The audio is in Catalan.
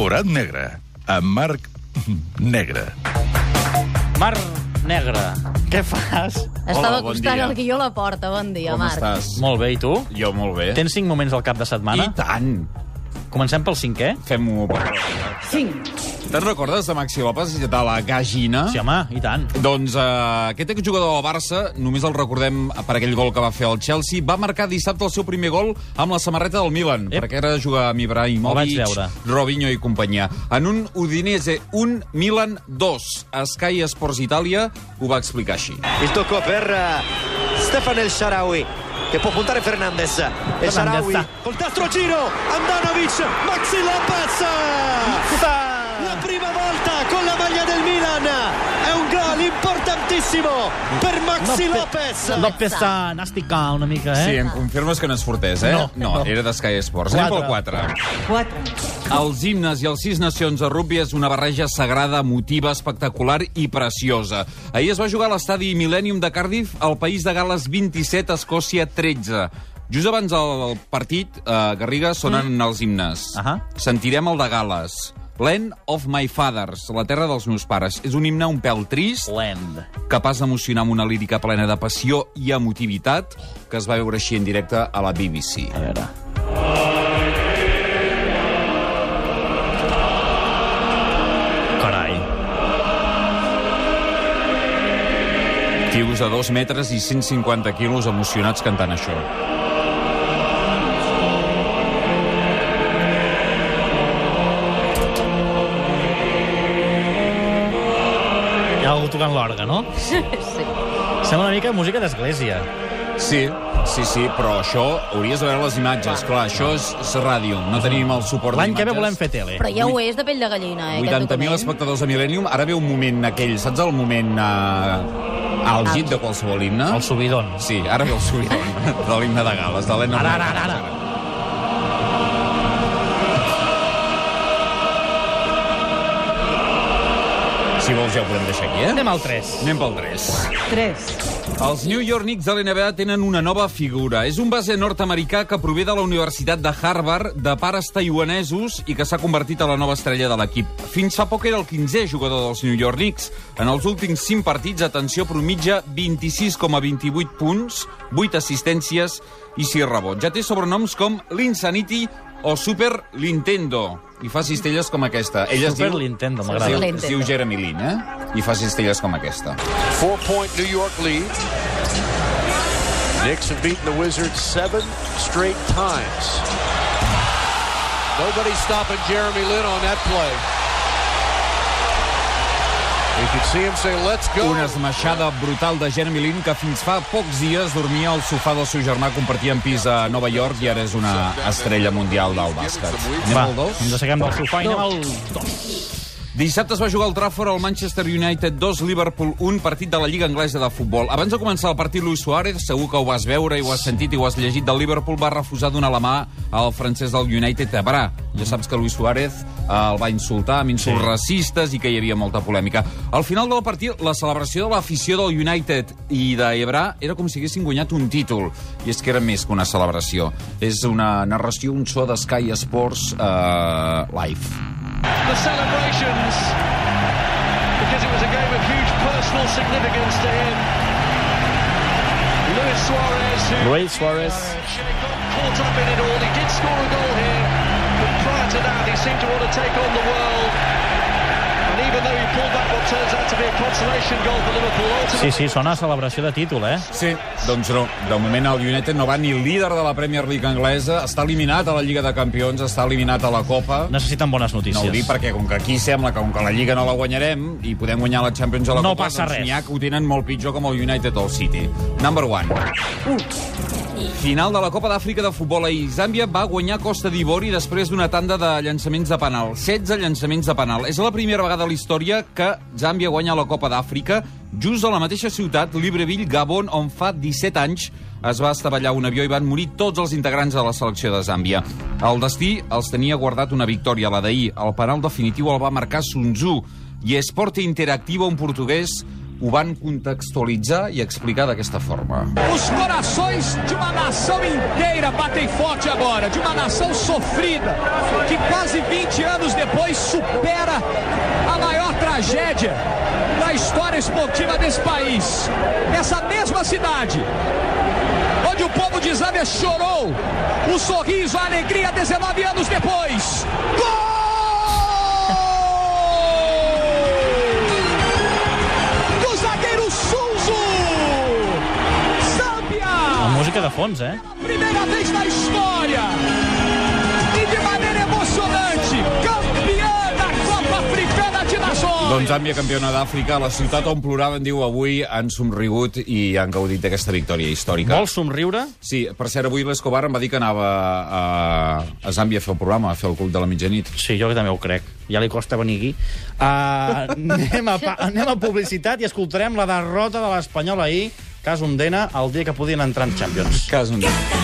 Forat negre, amb Marc Negre. Mar Negre, què fas? Estava bon acostant dia. el guió a la porta. Bon dia, Com Marc. estàs? Molt bé, i tu? Jo molt bé. Tens cinc moments al cap de setmana? I tant. Comencem pel cinquè? Fem-ho. Cinc. Te'n recordes de Maxi López de la Gagina? Sí, home, i tant. Doncs uh, aquest exjugador del Barça, només el recordem per aquell gol que va fer al Chelsea, va marcar dissabte el seu primer gol amb la samarreta del Milan, Ep. perquè era jugar amb El Ibrahimovic, vaig veure. Robinho i companyia. En un Udinese 1, Milan 2. Sky Sports Italia ho va explicar així. Il tocco per eh, Stefan El Sharawi che può puntare Fernandez. El Sharawi col destro giro, Andanovic, Maxi Lopez. La prima volta con la maglia del Milan. È un gol importantissimo per Maxi Lopez. López està nàstica una mica, eh? Sí, em confirmes que no és fortès, eh? No. no era de Sky Sports. Anem pel 4. Quatre. Els himnes i els sis nacions de rugby és una barreja sagrada, emotiva, espectacular i preciosa. Ahir es va jugar a l'estadi Millennium de Cardiff, al país de Gales 27, Escòcia 13. Just abans del partit, eh, Garriga, sonen mm. els himnes. Ahà. Sentirem el de Gales. Land of my fathers, la terra dels meus pares. És un himne un pèl trist, Land. capaç d'emocionar amb una lírica plena de passió i emotivitat, que es va veure així en directe a la BBC. A veure... Carai. Tios de 2 metres i 150 quilos emocionats cantant això. Algú tocant l'orgue, no? Sí. Sembla una mica música d'església. Sí, sí, sí, però això hauries de veure les imatges. Clar, això és, és ràdio, no tenim el suport L'any que ve d'imatges. volem fer tele. Però ja ho és de pell de gallina, eh, aquest 80.000 document. espectadors a Millennium. Ara ve un moment aquell, saps el moment uh, àlgid de qualsevol himne? El subidon. Sí, ara ve el subidon de l'himne de Gales, de l'Ena. Ara, ara, ara, ara. Si vols ja ho podem deixar aquí, eh? Anem al 3. Anem pel 3. Tres. Els New York Knicks de l'NBA tenen una nova figura. És un base nord-americà que prové de la Universitat de Harvard, de pares taiwanesos i que s'ha convertit a la nova estrella de l'equip. Fins fa poc era el 15è jugador dels New York Knicks. En els últims 5 partits, atenció, promitja 26,28 punts, 8 assistències i 6 rebots. Ja té sobrenoms com l'Insanity o Super Nintendo. I fa cistelles com aquesta. Ell es Super diu, Nintendo, es m'agrada. diu, Nintendo. es diu Jeremy Lin, eh? I fa cistelles com aquesta. Four point New York lead. Knicks have beaten the Wizards seven straight times. Nobody stopping Jeremy Lin on that play. Una esmaixada brutal de Jeremy Lin que fins fa pocs dies dormia al sofà del seu germà, compartien pis a Nova York i ara és una estrella mundial del bàsquet. Anem Va, al dos? ens assequem del sofà i anem al 2. Dissabte es va jugar al Trafford al Manchester United 2, Liverpool 1, partit de la Lliga Anglesa de Futbol. Abans de començar el partit, Luis Suárez, segur que ho vas veure i ho has sentit i ho has llegit, del Liverpool va refusar donar la mà al francès del United a Bra. Ja saps que Luis Suárez eh, el va insultar amb insults sí. racistes i que hi havia molta polèmica. Al final del partit, la celebració de l'afició del United i d'Ebrà era com si haguessin guanyat un títol. I és que era més que una celebració. És una narració, un so de Sky Sports eh, live. The celebrations because it was a game of huge personal significance to him. Luis Suarez, who Luis Suarez. uh, got caught up in it all. He did score a goal here, but prior to that, he seemed to want to take on the world. Sí, sí, sona a celebració de títol, eh? Sí, doncs no. De moment el United no va ni líder de la Premier League anglesa, està eliminat a la Lliga de Campions, està eliminat a la Copa. Necessiten bones No notícies. ho dic perquè, com que aquí sembla que com que la Lliga no la guanyarem i podem guanyar la Champions a la No Copa, passa doncs res. n'hi ha que ho tenen molt pitjor com el United o el City. Number one. Final de la Copa d'Àfrica de futbol ahir. Zàmbia va guanyar Costa d'Ivori després d'una tanda de llançaments de penal. 16 llançaments de penal. És la primera vegada a la història que Zàmbia guanya la Copa d'Àfrica just a la mateixa ciutat, Libreville, Gabon, on fa 17 anys es va estavellar un avió i van morir tots els integrants de la selecció de Zàmbia. El destí els tenia guardat una victòria, la d'ahir. El penal definitiu el va marcar Sun Tzu i Esporte Interactivo, un portuguès, ho van contextualitzar i explicar d'aquesta forma. Os corações de uma nação inteira batem forte agora, de uma nação sofrida, que quase 20 anos depois supera a maior tragédia da história esportiva desse país. Essa mesma cidade, onde o povo de Zâmbia chorou, o sorriso, a alegria 19 anos depois. Gol! Fons, eh? Primeira vez na história e de maneira emocionante, campeã da Copa Africana de Nações. Doncs Zàmbia, campiona d'Àfrica, la ciutat on ploraven, diu, avui han somrigut i han gaudit d'aquesta victòria històrica. Vols somriure? Sí, per cert, avui l'Escobar em va dir que anava a, a Zàmbia a fer el programa, a fer el club de la mitjanit. Sí, jo que també ho crec. Ja li costa venir aquí. Uh, anem, a, anem a publicitat i escoltarem la derrota de l'Espanyol ahir, cas Ondena, el dia que podien entrar en Champions. Cas un dia.